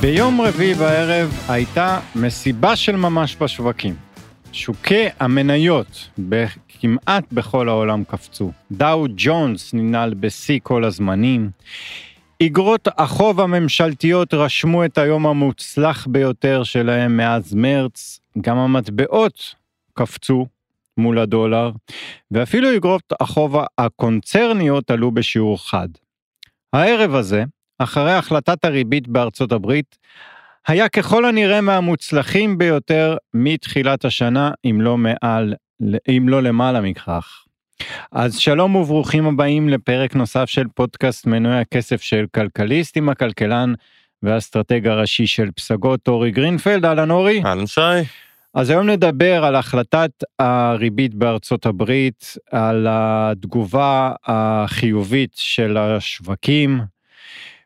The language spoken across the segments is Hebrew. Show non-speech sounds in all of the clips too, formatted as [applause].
ביום רביעי בערב הייתה מסיבה של ממש בשווקים. שוקי המניות כמעט בכל העולם קפצו. דאו ג'ונס ננעל בשיא כל הזמנים. איגרות החוב הממשלתיות רשמו את היום המוצלח ביותר שלהם מאז מרץ. גם המטבעות קפצו מול הדולר, ואפילו איגרות החוב הקונצרניות עלו בשיעור חד. הערב הזה, אחרי החלטת הריבית בארצות הברית, היה ככל הנראה מהמוצלחים ביותר מתחילת השנה, אם לא מעל, אם לא למעלה מכך. אז שלום וברוכים הבאים לפרק נוסף של פודקאסט מנועי הכסף של כלכליסט עם הכלכלן והאסטרטג הראשי של פסגות אורי גרינפלד, אהלן אורי. אהלן שי. אז היום נדבר על החלטת הריבית בארצות הברית, על התגובה החיובית של השווקים,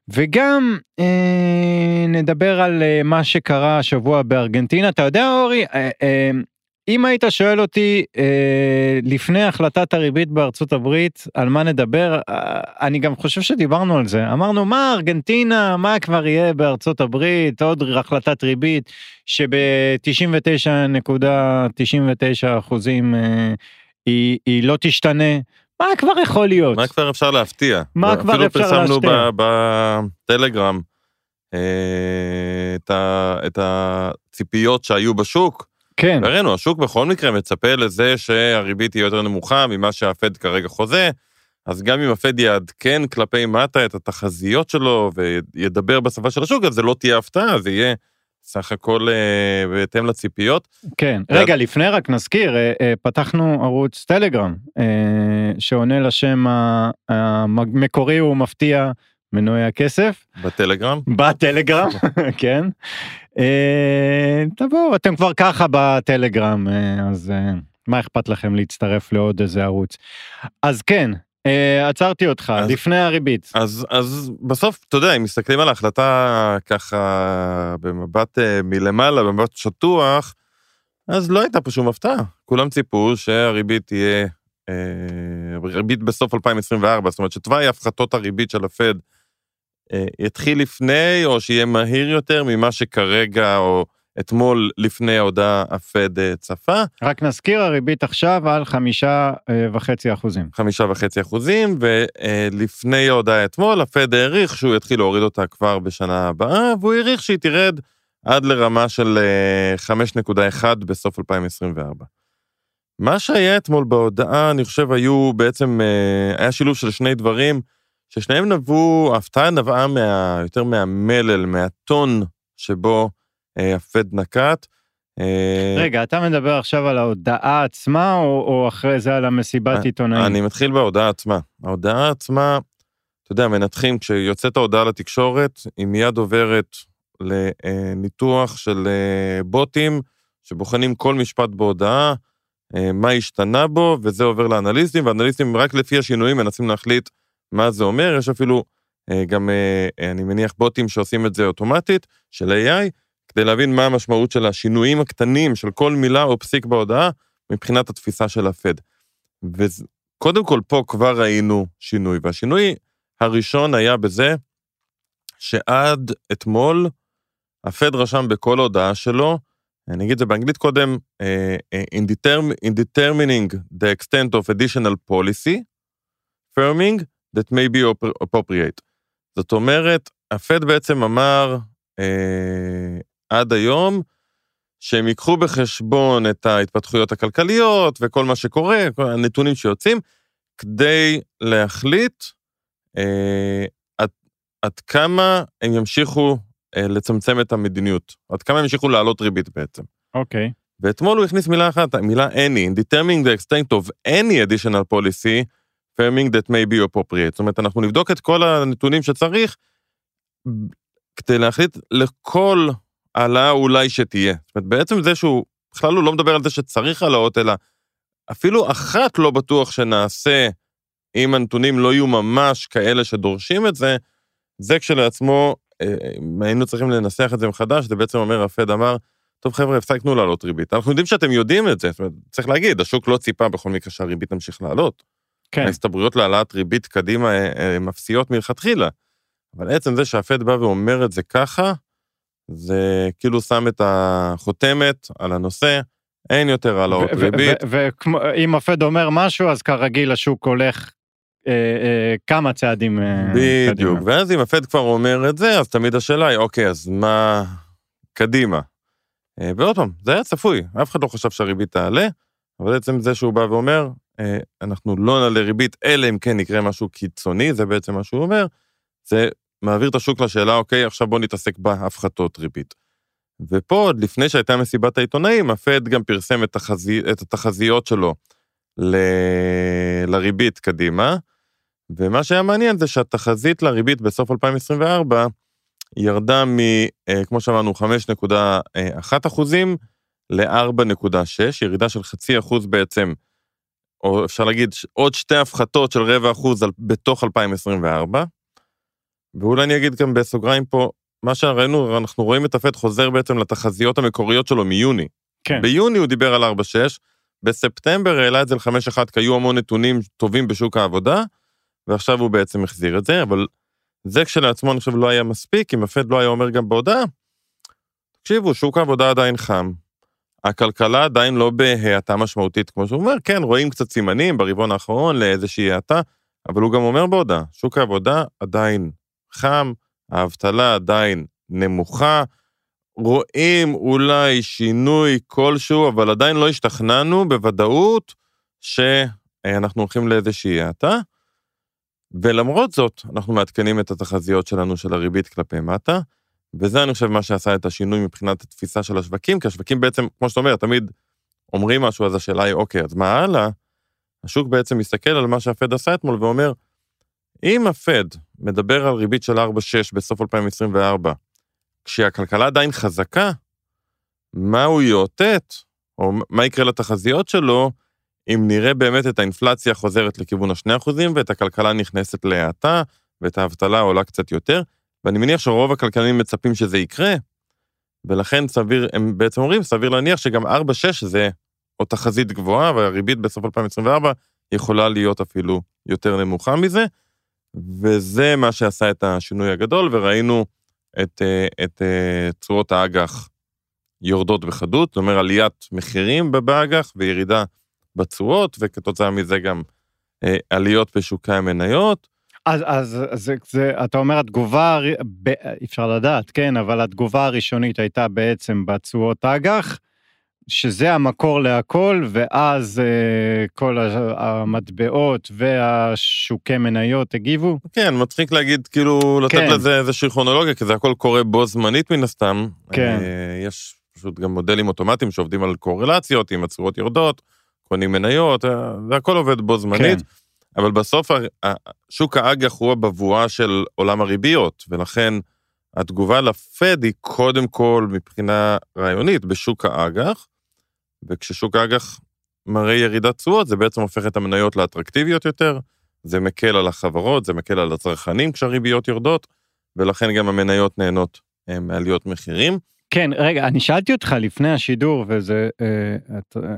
וגם אה, נדבר על אה, מה שקרה השבוע בארגנטינה. אתה יודע, אורי, אה, אה, אם היית שואל אותי אה, לפני החלטת הריבית בארצות הברית, על מה נדבר, אה, אני גם חושב שדיברנו על זה. אמרנו, מה ארגנטינה, מה כבר יהיה בארצות הברית, עוד החלטת ריבית, שב-99.99 אחוזים אה, היא, היא לא תשתנה. מה כבר יכול להיות? מה כבר אפשר להפתיע? מה כבר אפשר אפילו להשתיע? פרסמנו ב- בטלגרם אה, את הציפיות שהיו בשוק. כן, הראינו, השוק בכל מקרה מצפה לזה שהריבית תהיה יותר נמוכה ממה שהפד כרגע חוזה, אז גם אם הפד יעדכן כלפי מטה את התחזיות שלו וידבר בשפה של השוק, אז זה לא תהיה הפתעה, זה יהיה סך הכל אה, בהתאם לציפיות. כן. רגע, לפני רק נזכיר, אה, אה, פתחנו ערוץ טלגרם, אה, שעונה לשם המקורי ומפתיע מנועי הכסף, בטלגרם. בטלגרם, [laughs] כן. אה, תבואו, אתם כבר ככה בטלגרם, אה, אז אה, מה אכפת לכם להצטרף לעוד איזה ערוץ? אז כן, עצרתי אותך, אז- לפני הריבית. אז, אז בסוף, אתה יודע, אם מסתכלים על ההחלטה ככה במבט אה, מלמעלה, במבט שטוח, אז לא הייתה פה שום הפתעה. כולם ציפו שהריבית תהיה, אה, ריבית בסוף 2024, זאת אומרת שתוואי הפחתות הריבית של הפד אה, יתחיל לפני, או שיהיה מהיר יותר ממה שכרגע, או אתמול לפני ההודעה הפד אה, צפה. רק נזכיר, הריבית עכשיו על חמישה אה, וחצי אחוזים. חמישה וחצי אחוזים, ולפני ההודעה אתמול, הפד העריך שהוא יתחיל להוריד אותה כבר בשנה הבאה, והוא העריך שהיא תרד עד לרמה של אה, 5.1 בסוף 2024. מה שהיה אתמול בהודעה, אני חושב, היו בעצם, אה, היה שילוב של שני דברים, ששניהם נבעו, ההפתעה נבעה מה, יותר מהמלל, מהטון שבו אה, הפד נקט. אה, רגע, אתה מדבר עכשיו על ההודעה עצמה, או, או אחרי זה על המסיבת אה, עיתונאים? אני מתחיל בהודעה עצמה. ההודעה עצמה, אתה יודע, מנתחים, כשיוצאת ההודעה לתקשורת, היא מיד עוברת לניתוח של אה, בוטים, שבוחנים כל משפט בהודעה, אה, מה השתנה בו, וזה עובר לאנליסטים, ואנליסטים רק לפי השינויים מנסים להחליט מה זה אומר. יש אפילו אה, גם, אה, אני מניח, בוטים שעושים את זה אוטומטית, של AI, כדי להבין מה המשמעות של השינויים הקטנים של כל מילה או פסיק בהודעה, מבחינת התפיסה של הפד. וקודם כל פה כבר ראינו שינוי, והשינוי הראשון היה בזה שעד אתמול הפד רשם בכל הודעה שלו, אני אגיד את זה באנגלית קודם, אה, אה, in, determ, in determining the extent of additional policy, firming that may be appropriate. זאת אומרת, הפד בעצם אמר אה, עד היום, שהם ייקחו בחשבון את ההתפתחויות הכלכליות וכל מה שקורה, כל הנתונים שיוצאים, כדי להחליט אה, עד, עד כמה הם ימשיכו אה, לצמצם את המדיניות, עד כמה הם ימשיכו להעלות ריבית בעצם. אוקיי. ואתמול הוא הכניס מילה אחת, מילה any, in determining the extent of any additional policy, firming that may be appropriate. זאת אומרת, אנחנו נבדוק את כל הנתונים שצריך, כדי להחליט לכל העלאה אולי שתהיה. זאת אומרת, בעצם זה שהוא, בכלל הוא לא מדבר על זה שצריך העלאות, אלא אפילו אחת לא בטוח שנעשה, אם הנתונים לא יהיו ממש כאלה שדורשים את זה, זה כשלעצמו, אה, אם היינו צריכים לנסח את זה מחדש, זה בעצם אומר, הפד אמר, טוב חבר'ה, הפסקנו לעלות ריבית. אנחנו יודעים שאתם יודעים את זה, זאת אומרת, צריך להגיד, השוק לא ציפה בכל מקרה שהריבית תמשיך לעלות. כן, ההסתברויות להעלאת ריבית קדימה אה, אה, הן אפסיות מלכתחילה. אבל עצם זה שהפד בא ואומר את זה ככה, זה כאילו שם את החותמת על הנושא, אין יותר העלאות ריבית. ואם הפד אומר משהו, אז כרגיל השוק הולך אה, אה, כמה צעדים אה, בדיוק, קדימה. ואז אם הפד כבר אומר את זה, אז תמיד השאלה היא, אוקיי, אז מה קדימה? אה, ועוד פעם, זה היה צפוי, אף אחד לא חשב שהריבית תעלה, אבל עצם זה שהוא בא ואומר, אה, אנחנו לא נעלה ריבית, אלא אם כן יקרה משהו קיצוני, זה בעצם מה שהוא אומר, זה מעביר את השוק לשאלה, אוקיי, עכשיו בוא נתעסק בהפחתות ריבית. ופה, עוד לפני שהייתה מסיבת העיתונאים, הפד גם פרסם את, תחזי, את התחזיות שלו ל... לריבית קדימה, ומה שהיה מעניין זה שהתחזית לריבית בסוף 2024 ירדה מ, אה, כמו שאמרנו, 5.1 אחוזים ל-4.6, ירידה של חצי אחוז בעצם, או אפשר להגיד עוד שתי הפחתות של רבע אחוז בתוך 2024. ואולי אני אגיד גם בסוגריים פה, מה שראינו, אנחנו רואים את הפד חוזר בעצם לתחזיות המקוריות שלו מיוני. כן, ביוני הוא דיבר על 4.6, בספטמבר העלה את זה ל-5.1 כי היו המון נתונים טובים בשוק העבודה, ועכשיו הוא בעצם החזיר את זה, אבל זה כשלעצמו אני חושב לא היה מספיק, אם הפד לא היה אומר גם בהודעה, תקשיבו, שוק העבודה עדיין חם, הכלכלה עדיין לא בהאטה משמעותית, כמו שהוא אומר, כן, רואים קצת סימנים ברבעון האחרון לאיזושהי האטה, אבל הוא גם אומר בהודעה, שוק העבודה עדיין חם, האבטלה עדיין נמוכה, רואים אולי שינוי כלשהו, אבל עדיין לא השתכנענו בוודאות שאנחנו הולכים לאיזושהי האטה. ולמרות זאת, אנחנו מעדכנים את התחזיות שלנו של הריבית כלפי מטה, וזה אני חושב מה שעשה את השינוי מבחינת התפיסה של השווקים, כי השווקים בעצם, כמו שאתה אומר, תמיד אומרים משהו, אז השאלה היא, אוקיי, אז מה הלאה? השוק בעצם מסתכל על מה שהפד עשה אתמול ואומר, אם הפד מדבר על ריבית של 4.6 בסוף 2024, כשהכלכלה עדיין חזקה, מה הוא יאותת, או מה יקרה לתחזיות שלו, אם נראה באמת את האינפלציה חוזרת לכיוון ה-2% ואת הכלכלה נכנסת להאטה, ואת האבטלה עולה קצת יותר, ואני מניח שרוב הכלכלנים מצפים שזה יקרה, ולכן סביר, הם בעצם אומרים, סביר להניח שגם 4.6 זה או תחזית גבוהה, והריבית בסוף 2024 יכולה להיות אפילו יותר נמוכה מזה, וזה מה שעשה את השינוי הגדול, וראינו את, אה, את אה, תשואות האג"ח יורדות בחדות, זאת אומרת עליית מחירים באג"ח וירידה בתשואות, וכתוצאה מזה גם אה, עליות בשוקי המניות. אז, אז זה, זה, אתה אומר התגובה, ב, אפשר לדעת, כן, אבל התגובה הראשונית הייתה בעצם בתשואות אג"ח, שזה המקור להכל, ואז אה, כל המטבעות והשוקי מניות הגיבו. כן, מצחיק להגיד, כאילו, לתת כן. לזה איזושהי כרונולוגיה, כי זה הכל קורה בו זמנית מן הסתם. כן. אה, יש פשוט גם מודלים אוטומטיים שעובדים על קורלציות, עם הצורות יורדות, קונים מניות, אה, זה הכל עובד בו זמנית. כן. אבל בסוף שוק האג"ח הוא הבבואה של עולם הריביות, ולכן התגובה לפד היא קודם כל מבחינה רעיונית בשוק האג"ח, וכששוק האג"ח מראה ירידת תשואות, זה בעצם הופך את המניות לאטרקטיביות יותר, זה מקל על החברות, זה מקל על הצרכנים כשהריביות יורדות, ולכן גם המניות נהנות אה, מעליות מחירים. כן, רגע, אני שאלתי אותך לפני השידור, וזה, אה, את, אה,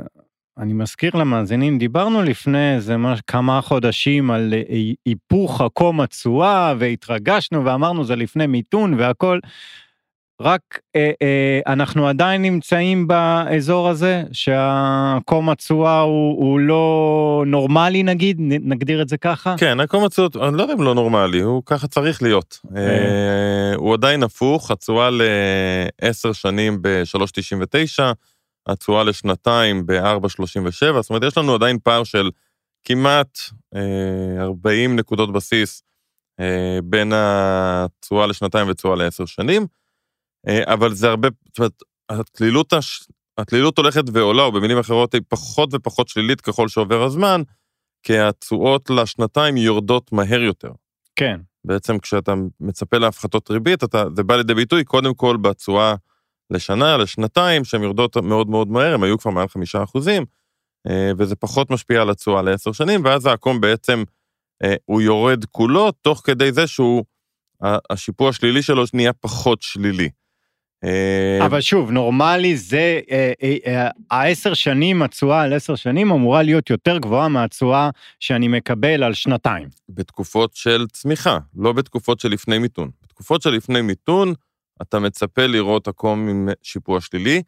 אני מזכיר למאזינים, דיברנו לפני איזה מש- כמה חודשים על אה, היפוך עקום התשואה, והתרגשנו ואמרנו זה לפני מיתון והכל. רק אה, אה, אנחנו עדיין נמצאים באזור הזה, שהעקום התשואה הוא, הוא לא נורמלי נגיד, נגדיר את זה ככה? כן, עקום התשואות, אני לא יודע אם לא נורמלי, הוא ככה צריך להיות. אה, הוא עדיין הפוך, התשואה לעשר שנים ב-3.99, התשואה לשנתיים ב-4.37, זאת אומרת, יש לנו עדיין פער של כמעט אה, 40 נקודות בסיס אה, בין התשואה לשנתיים ותשואה לעשר שנים, אה, אבל זה הרבה, זאת אומרת, התלילות, הש... התלילות הולכת ועולה, או במילים אחרות היא פחות ופחות שלילית ככל שעובר הזמן, כי התשואות לשנתיים יורדות מהר יותר. כן, בעצם כשאתה מצפה להפחתות ריבית, אתה, זה בא לידי ביטוי קודם כל בתשואה לשנה, לשנתיים, שהן יורדות מאוד מאוד מהר, הם היו כבר מעל חמישה אחוזים, אה, וזה פחות משפיע על התשואה לעשר שנים, ואז העקום בעצם, אה, הוא יורד כולו, תוך כדי זה שהוא, השיפוע השלילי שלו נהיה פחות שלילי. אה, אבל שוב, נורמלי זה, העשר שנים, התשואה על עשר שנים אמורה להיות יותר גבוהה מהתשואה שאני מקבל על שנתיים. בתקופות של צמיחה, לא בתקופות של לפני מיתון. בתקופות של לפני מיתון, אתה מצפה לראות עקום עם שיפוע שלילי,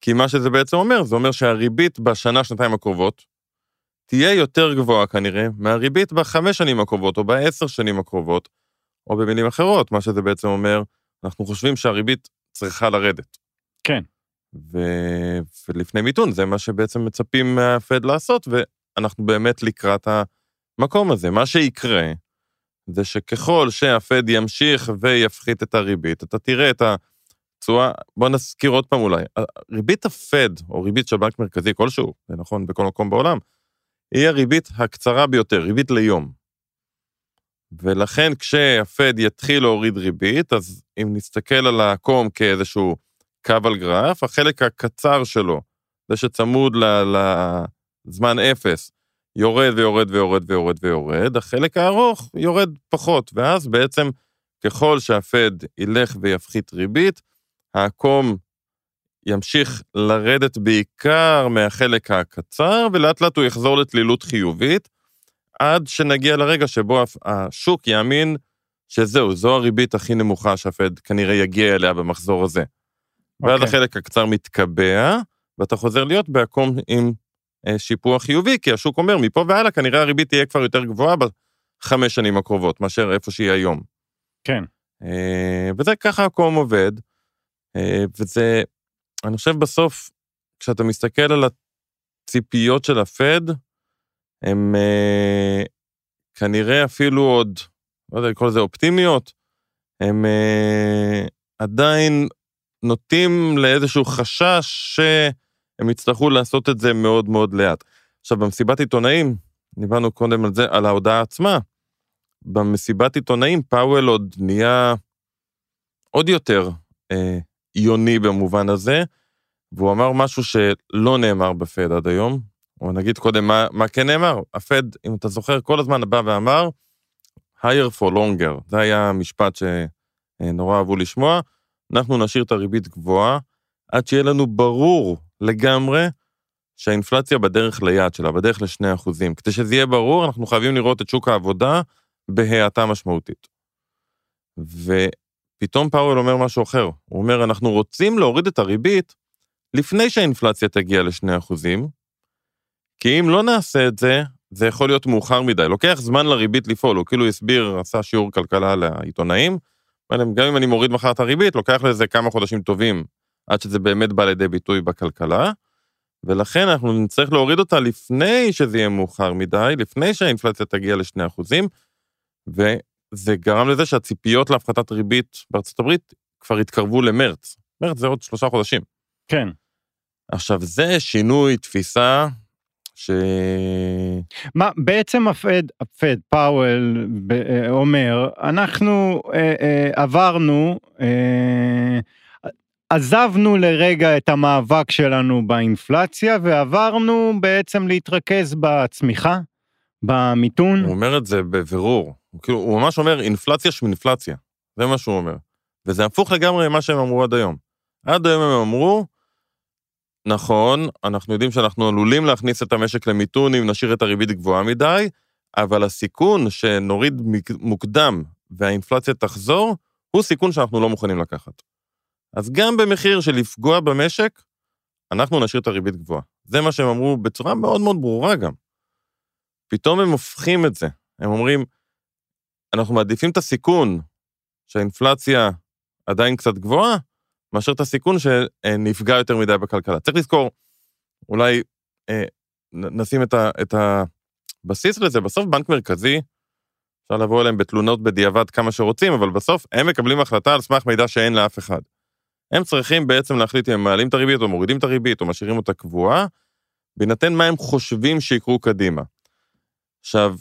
כי מה שזה בעצם אומר, זה אומר שהריבית בשנה, שנתיים הקרובות, תהיה יותר גבוהה כנראה מהריבית בחמש שנים הקרובות או בעשר שנים הקרובות, או במילים אחרות, מה שזה בעצם אומר, אנחנו חושבים שהריבית צריכה לרדת. כן. ו... ולפני מיתון, זה מה שבעצם מצפים מהפד לעשות, ואנחנו באמת לקראת המקום הזה. מה שיקרה, זה שככל שהפד ימשיך ויפחית את הריבית, אתה תראה את התשואה, בוא נזכיר עוד פעם אולי, ריבית הפד, או ריבית של בנק מרכזי כלשהו, זה נכון בכל מקום בעולם, היא הריבית הקצרה ביותר, ריבית ליום. ולכן כשהפד יתחיל להוריד ריבית, אז אם נסתכל על העקום כאיזשהו קו על גרף, החלק הקצר שלו, זה שצמוד לזמן אפס, יורד ויורד ויורד ויורד ויורד, החלק הארוך יורד פחות, ואז בעצם ככל שהפד ילך ויפחית ריבית, העקום ימשיך לרדת בעיקר מהחלק הקצר, ולאט לאט הוא יחזור לתלילות חיובית, עד שנגיע לרגע שבו השוק יאמין שזהו, זו הריבית הכי נמוכה שהפד כנראה יגיע אליה במחזור הזה. Okay. ואז אוקיי. החלק הקצר מתקבע, ואתה חוזר להיות בעקום עם שיפוע חיובי, כי השוק אומר, מפה והלאה כנראה הריבית תהיה כבר יותר גבוהה בחמש שנים הקרובות, מאשר איפה שהיא היום. כן. אה, וזה ככה עקום עובד, אה, וזה, אני חושב בסוף, כשאתה מסתכל על הציפיות של הפד, הם אה, כנראה אפילו עוד, לא יודע לקרוא לזה אופטימיות, הם אה, עדיין נוטים לאיזשהו חשש שהם יצטרכו לעשות את זה מאוד מאוד לאט. עכשיו, במסיבת עיתונאים, דיברנו קודם על זה, על ההודעה עצמה, במסיבת עיתונאים פאוול עוד נהיה עוד יותר אה, יוני במובן הזה, והוא אמר משהו שלא נאמר בפד עד היום, או נגיד קודם מה, מה כן נאמר, הפד, אם אתה זוכר, כל הזמן בא ואמר, higher for longer, זה היה המשפט שנורא אהבו לשמוע, אנחנו נשאיר את הריבית גבוהה, עד שיהיה לנו ברור לגמרי שהאינפלציה בדרך ליעד שלה, בדרך לשני אחוזים. כדי שזה יהיה ברור, אנחנו חייבים לראות את שוק העבודה בהאטה משמעותית. ופתאום פאוול אומר משהו אחר, הוא אומר, אנחנו רוצים להוריד את הריבית לפני שהאינפלציה תגיע לשני אחוזים, כי אם לא נעשה את זה, זה יכול להיות מאוחר מדי. לוקח זמן לריבית לפעול, הוא כאילו הסביר, עשה שיעור כלכלה לעיתונאים, גם אם אני מוריד מחר את הריבית, לוקח לזה כמה חודשים טובים עד שזה באמת בא לידי ביטוי בכלכלה, ולכן אנחנו נצטרך להוריד אותה לפני שזה יהיה מאוחר מדי, לפני שהאינפלציה תגיע לשני אחוזים, וזה גרם לזה שהציפיות להפחתת ריבית בארצות הברית כבר התקרבו למרץ. מרץ זה עוד שלושה חודשים. כן. עכשיו, זה שינוי תפיסה ש... מה, בעצם הפד, הפד, פאוול אה, אומר, אנחנו אה, אה, עברנו, אה, עזבנו לרגע את המאבק שלנו באינפלציה ועברנו בעצם להתרכז בצמיחה, במיתון. הוא אומר את זה בבירור, הוא, כאילו, הוא ממש אומר אינפלציה שמינפלציה, זה מה שהוא אומר. וזה הפוך לגמרי ממה שהם אמרו עד היום. עד היום הם אמרו, נכון, אנחנו יודעים שאנחנו עלולים להכניס את המשק למיתון אם נשאיר את הריבית גבוהה מדי, אבל הסיכון שנוריד מוקדם והאינפלציה תחזור, הוא סיכון שאנחנו לא מוכנים לקחת. אז גם במחיר של לפגוע במשק, אנחנו נשאיר את הריבית גבוהה. זה מה שהם אמרו בצורה מאוד מאוד ברורה גם. פתאום הם הופכים את זה. הם אומרים, אנחנו מעדיפים את הסיכון שהאינפלציה עדיין קצת גבוהה, מאשר את הסיכון שנפגע יותר מדי בכלכלה. צריך לזכור, אולי אה, נשים את, ה, את הבסיס לזה, בסוף בנק מרכזי, אפשר לבוא אליהם בתלונות בדיעבד כמה שרוצים, אבל בסוף הם מקבלים החלטה על סמך מידע שאין לאף אחד. הם צריכים בעצם להחליט אם הם מעלים את הריבית או מורידים את הריבית או משאירים אותה קבועה, בהינתן מה הם חושבים שיקרו קדימה. עכשיו,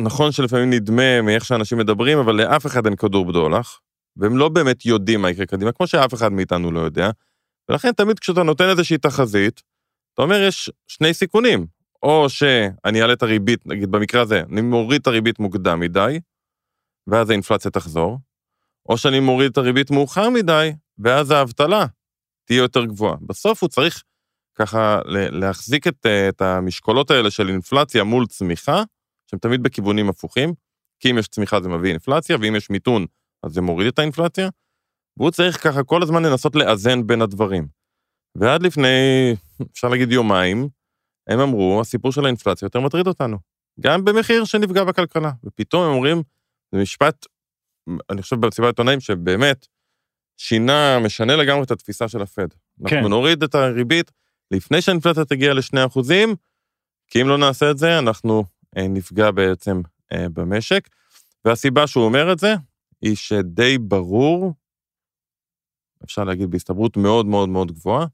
נכון שלפעמים נדמה מאיך שאנשים מדברים, אבל לאף אחד אין כדור בדולח, והם לא באמת יודעים מה יקרה קדימה, כמו שאף אחד מאיתנו לא יודע. ולכן תמיד כשאתה נותן איזושהי תחזית, אתה אומר יש שני סיכונים, או שאני אעלה את הריבית, נגיד במקרה הזה, אני מוריד את הריבית מוקדם מדי, ואז האינפלציה תחזור, או שאני מוריד את הריבית מאוחר מדי, ואז האבטלה תהיה יותר גבוהה. בסוף הוא צריך ככה להחזיק את, את המשקולות האלה של אינפלציה מול צמיחה, שהם תמיד בכיוונים הפוכים, כי אם יש צמיחה זה מביא אינפלציה, ואם יש מיתון אז זה מוריד את האינפלציה, והוא צריך ככה כל הזמן לנסות לאזן בין הדברים. ועד לפני, אפשר להגיד יומיים, הם אמרו, הסיפור של האינפלציה יותר מטריד אותנו. גם במחיר שנפגע בכלכלה. ופתאום הם אומרים, זה משפט, אני חושב במסיבת עיתונאים, שבאמת שינה, משנה לגמרי את התפיסה של הפד. כן. אנחנו נוריד את הריבית לפני שהאינפלציה תגיע לשני אחוזים, כי אם לא נעשה את זה, אנחנו אה, נפגע בעצם אה, במשק. והסיבה שהוא אומר את זה, היא שדי ברור, אפשר להגיד בהסתברות מאוד מאוד מאוד גבוהה,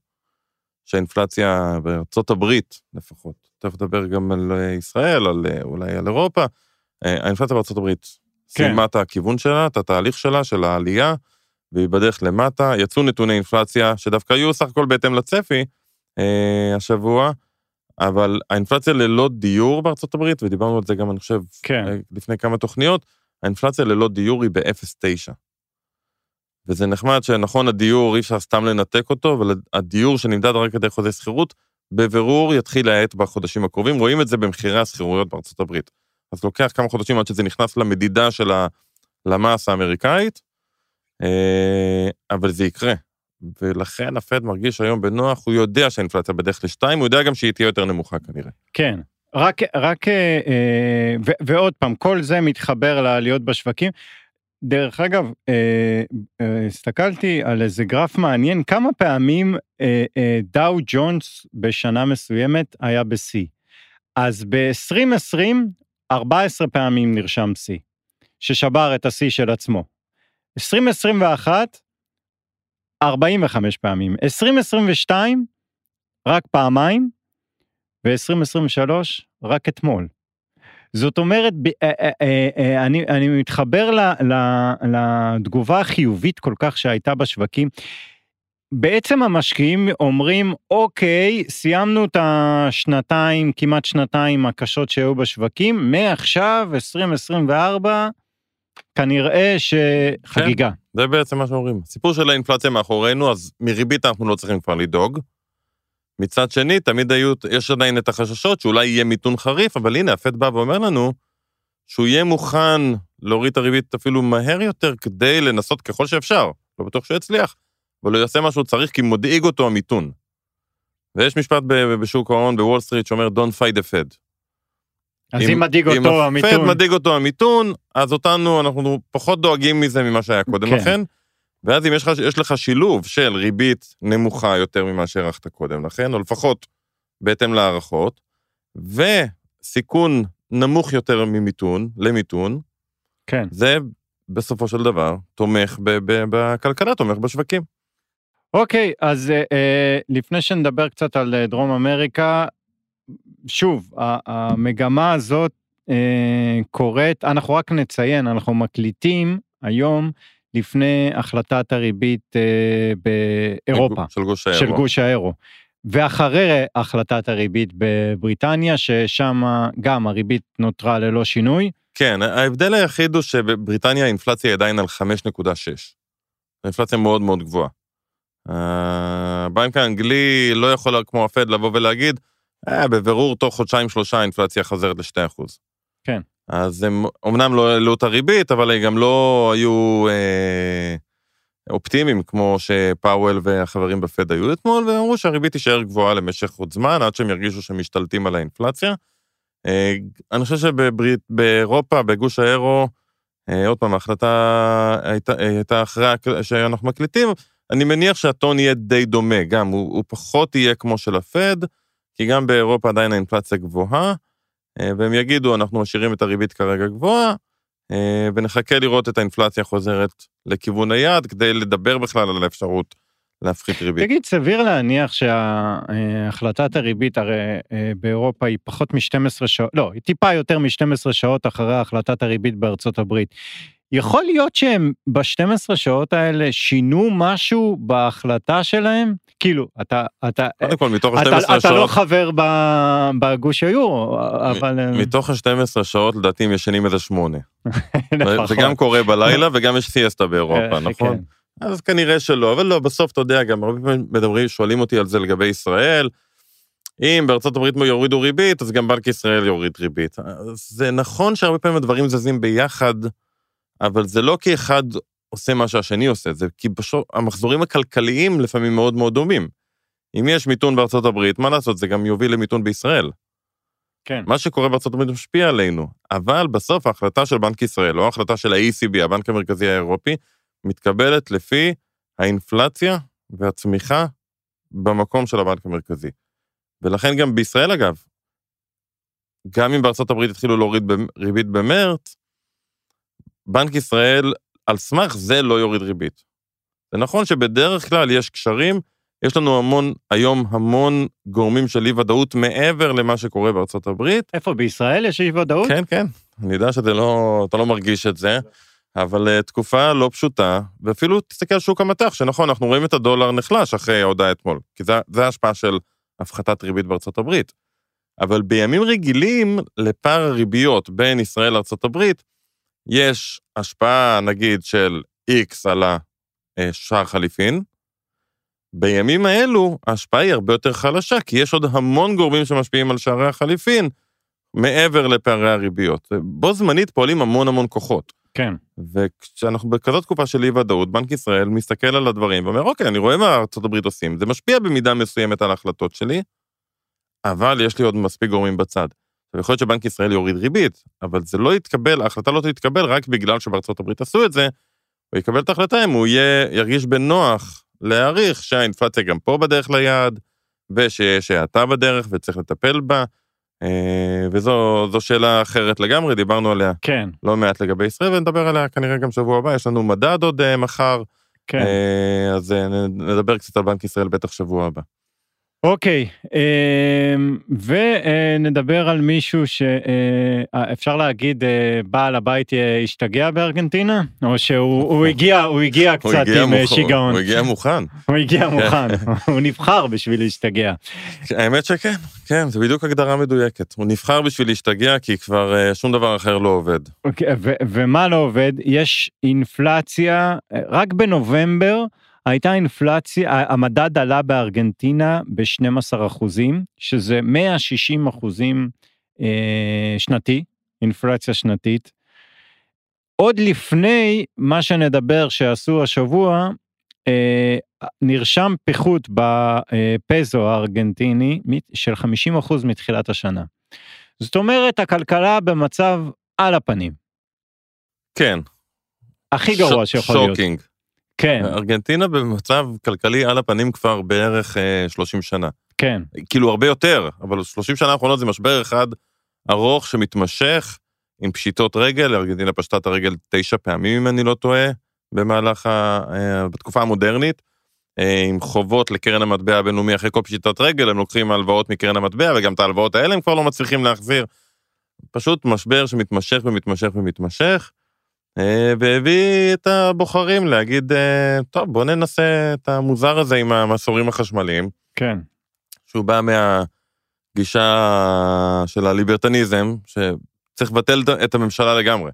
שהאינפלציה בארצות הברית לפחות, תכף נדבר גם על אה, ישראל, על, אולי על אירופה, האינפלציה בארצות הברית כן. סיימה את הכיוון שלה, את התהליך שלה, של העלייה, והיא בדרך למטה. יצאו נתוני אינפלציה שדווקא היו סך הכל בהתאם לצפי אה, השבוע, אבל האינפלציה ללא דיור בארצות הברית, ודיברנו על זה גם, אני חושב, כן. לפני כמה תוכניות, האינפלציה ללא דיור היא ב-0.9. וזה נחמד שנכון, הדיור, אי אפשר סתם לנתק אותו, אבל הדיור שנמדד רק כדי חוזה שכירות, בבירור יתחיל להאט בחודשים הקרובים, רואים את זה במחירי השכירויות בארצות הברית. אז לוקח כמה חודשים עד שזה נכנס למדידה של הלמ"ס האמריקאית, אה, אבל זה יקרה. ולכן הפד מרגיש היום בנוח, הוא יודע שהאינפלציה בדרך לשתיים, הוא יודע גם שהיא תהיה יותר נמוכה כנראה. כן, רק, רק, אה, אה, ו, ועוד פעם, כל זה מתחבר לעליות בשווקים. דרך אגב, אה, אה, הסתכלתי על איזה גרף מעניין, כמה פעמים אה, אה, דאו ג'ונס בשנה מסוימת היה בשיא. אז ב-2020, 14 פעמים נרשם שיא, ששבר את השיא של עצמו. 2021, 45 פעמים. 2022, רק פעמיים, ו-2023, רק אתמול. זאת אומרת, אה, אה, אה, אני, אני מתחבר לתגובה החיובית כל כך שהייתה בשווקים. בעצם המשקיעים אומרים, אוקיי, סיימנו את השנתיים, כמעט שנתיים הקשות שהיו בשווקים, מעכשיו, 2024, כנראה שחגיגה. כן, זה בעצם מה שאומרים. הסיפור של האינפלציה מאחורינו, אז מריבית אנחנו לא צריכים כבר לדאוג. מצד שני, תמיד היו, יש עדיין את החששות שאולי יהיה מיתון חריף, אבל הנה, הפד בא ואומר לנו שהוא יהיה מוכן להוריד את הריבית אפילו מהר יותר כדי לנסות ככל שאפשר. לא בטוח שהוא יצליח, אבל הוא יעשה מה שהוא צריך כי מדאיג אותו המיתון. ויש משפט בשוק ההון בוול סטריט שאומר Don't fight the Fed. אז אם, אם מדאיג אותו המיתון... אם הפד מדאיג אותו המיתון, אז אותנו, אנחנו פחות דואגים מזה ממה שהיה קודם כן. לכן. ואז אם יש לך, יש לך שילוב של ריבית נמוכה יותר ממה שהערכת קודם לכן, או לפחות בהתאם להערכות, וסיכון נמוך יותר ממיתון, למיתון, כן. זה בסופו של דבר תומך ב- ב- בכלכלה, תומך בשווקים. אוקיי, אז אה, אה לפני שנדבר קצת על אה, דרום אמריקה, שוב, המגמה הזאת אה, קורית, אנחנו רק נציין, אנחנו מקליטים היום לפני החלטת הריבית אה, באירופה. של גוש האירו. של גוש האירו. ואחרי החלטת הריבית בבריטניה, ששם גם הריבית נותרה ללא שינוי. כן, ההבדל היחיד הוא שבבריטניה האינפלציה עדיין על 5.6. אינפלציה מאוד מאוד גבוהה. הבנק האנגלי לא יכול כמו הפד לבוא ולהגיד, אה, בבירור תוך חודשיים-שלושה האינפלציה חוזרת ל-2%. כן. אז הם אמנם לא העלו את הריבית, אבל הם גם לא היו אה, אופטימיים כמו שפאוול והחברים בפד היו אתמול, והם אמרו שהריבית תישאר גבוהה למשך עוד זמן, עד שהם ירגישו שהם משתלטים על האינפלציה. אה, אני חושב שבאירופה, בגוש האירו, אה, עוד פעם, ההחלטה הייתה, הייתה אחרי שאנחנו מקליטים, אני מניח שהטון יהיה די דומה, גם הוא, הוא פחות יהיה כמו של הפד, כי גם באירופה עדיין האינפלציה גבוהה. אה, והם יגידו, אנחנו משאירים את הריבית כרגע גבוהה, אה, ונחכה לראות את האינפלציה חוזרת לכיוון היעד, כדי לדבר בכלל על האפשרות להפחית ריבית. תגיד, סביר להניח שהחלטת הריבית הרי אה, באירופה היא פחות מ-12 שעות, לא, היא טיפה יותר מ-12 שעות אחרי החלטת הריבית בארצות הברית. יכול להיות שהם ב-12 שעות האלה שינו משהו בהחלטה שלהם? כאילו, אתה, אתה, קודם כל, מתוך אתה, ה-12 אתה לא שעות, חבר ב- בגוש היורו, אבל... אה, מתוך ה-12 שעות לדעתי הם ישנים איזה שמונה. [laughs] לפחות. זה גם קורה בלילה [laughs] וגם יש סיאסטה אה, באירופה, נכון? כן. אז כנראה שלא, אבל לא, בסוף אתה יודע, גם הרבה פעמים מדברים, שואלים אותי על זה לגבי ישראל. אם בארצות הברית יורידו ריבית, אז גם בנק ישראל יוריד ריבית. זה נכון שהרבה פעמים הדברים זזים ביחד, אבל זה לא כי אחד עושה מה שהשני עושה, זה כי פשוט המחזורים הכלכליים לפעמים מאוד מאוד דומים. אם יש מיתון בארצות הברית, מה לעשות, זה גם יוביל למיתון בישראל. כן. מה שקורה בארצות הברית משפיע עלינו, אבל בסוף ההחלטה של בנק ישראל, או ההחלטה של ה-ECB, הבנק המרכזי האירופי, מתקבלת לפי האינפלציה והצמיחה במקום של הבנק המרכזי. ולכן גם בישראל, אגב, גם אם בארצות הברית התחילו להוריד ריבית במרץ, בנק ישראל, על סמך זה לא יוריד ריבית. זה נכון שבדרך כלל יש קשרים, יש לנו המון, היום המון גורמים של אי-ודאות מעבר למה שקורה בארצות הברית. איפה, בישראל יש אי ודאות? כן, כן, אני יודע שזה לא, לא מרגיש את זה, אבל uh, תקופה לא פשוטה, ואפילו תסתכל על שוק המטח, שנכון, אנחנו רואים את הדולר נחלש אחרי ההודעה אתמול, כי זה, זה ההשפעה של הפחתת ריבית בארצות הברית. אבל בימים רגילים, לפער הריביות בין ישראל לארצות הברית, יש השפעה, נגיד, של X על השער חליפין. בימים האלו, ההשפעה היא הרבה יותר חלשה, כי יש עוד המון גורמים שמשפיעים על שערי החליפין, מעבר לפערי הריביות. בו זמנית פועלים המון המון כוחות. כן. וכשאנחנו בכזאת תקופה של אי-ודאות, בנק ישראל מסתכל על הדברים ואומר, אוקיי, אני רואה מה ארצות הברית עושים, זה משפיע במידה מסוימת על ההחלטות שלי, אבל יש לי עוד מספיק גורמים בצד. יכול להיות שבנק ישראל יוריד ריבית, אבל זה לא יתקבל, ההחלטה לא תתקבל רק בגלל שבארצות הברית עשו את זה, הוא יקבל את ההחלטה אם הוא יהיה, ירגיש בנוח להעריך שהאינפלציה גם פה בדרך ליעד, ושיש האטה בדרך וצריך לטפל בה, אה, וזו זו שאלה אחרת לגמרי, דיברנו עליה כן, לא מעט לגבי ישראל, ונדבר עליה כנראה גם שבוע הבא, יש לנו מדד עוד אה, מחר, כן. אה, אז נדבר קצת על בנק ישראל בטח שבוע הבא. אוקיי, אמ, ונדבר על מישהו שאפשר להגיד אה, בעל הבית אה, השתגע בארגנטינה? או שהוא הוא הגיע, הוא הגיע הוא קצת הגיע עם אה, מוכן- שיגעון. הוא הגיע מוכן. הוא הגיע מוכן, [laughs] הוא נבחר בשביל להשתגע. האמת שכן, כן, זה בדיוק הגדרה מדויקת. הוא נבחר בשביל להשתגע, כי כבר אה, שום דבר אחר לא עובד. אוקיי, ו- ומה לא עובד? יש אינפלציה, אה, רק בנובמבר הייתה אינפלציה, המדד עלה בארגנטינה ב-12 אחוזים, שזה 160 אחוזים אה, שנתי, אינפלציה שנתית. עוד לפני מה שנדבר שעשו השבוע, אה, נרשם פיחות בפזו הארגנטיני מ- של 50 אחוז מתחילת השנה. זאת אומרת, הכלכלה במצב על הפנים. כן. הכי גרוע ש- שיכול להיות. שוקינג. כן, ארגנטינה במצב כלכלי על הפנים כבר בערך אה, 30 שנה. כן, כאילו הרבה יותר, אבל 30 שנה האחרונות זה משבר אחד ארוך שמתמשך, עם פשיטות רגל, ארגנטינה פשטה את הרגל תשע פעמים, אם אני לא טועה, במהלך, ה, אה, בתקופה המודרנית, אה, עם חובות לקרן המטבע הבינלאומי אחרי כל פשיטת רגל, הם לוקחים הלוואות מקרן המטבע, וגם את ההלוואות האלה הם כבר לא מצליחים להחזיר. פשוט משבר שמתמשך ומתמשך ומתמשך, אה, והביא את הבוחרים להגיד, אה, טוב, בוא ננסה את המוזר הזה עם המסורים החשמליים. כן, שהוא בא מהגישה של הליברטניזם, שצריך לבטל את הממשלה לגמרי.